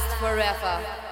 last forever.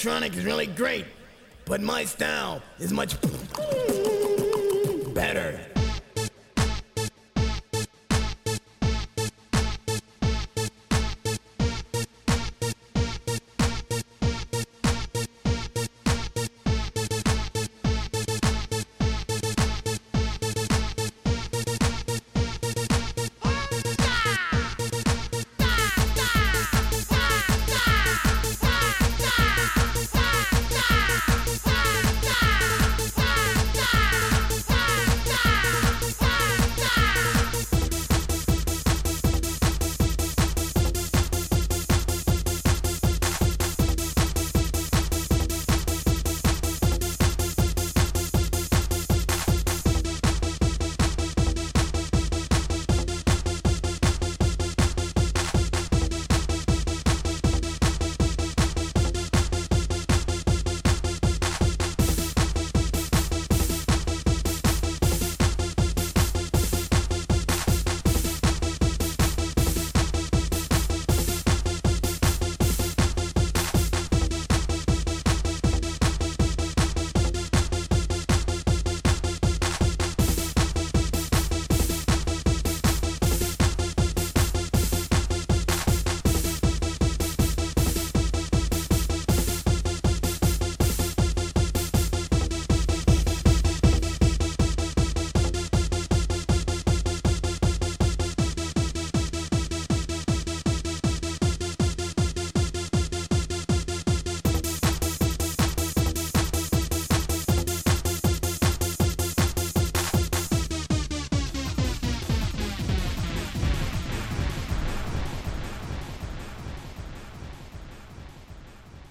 Mantronic is really great, but my style is much.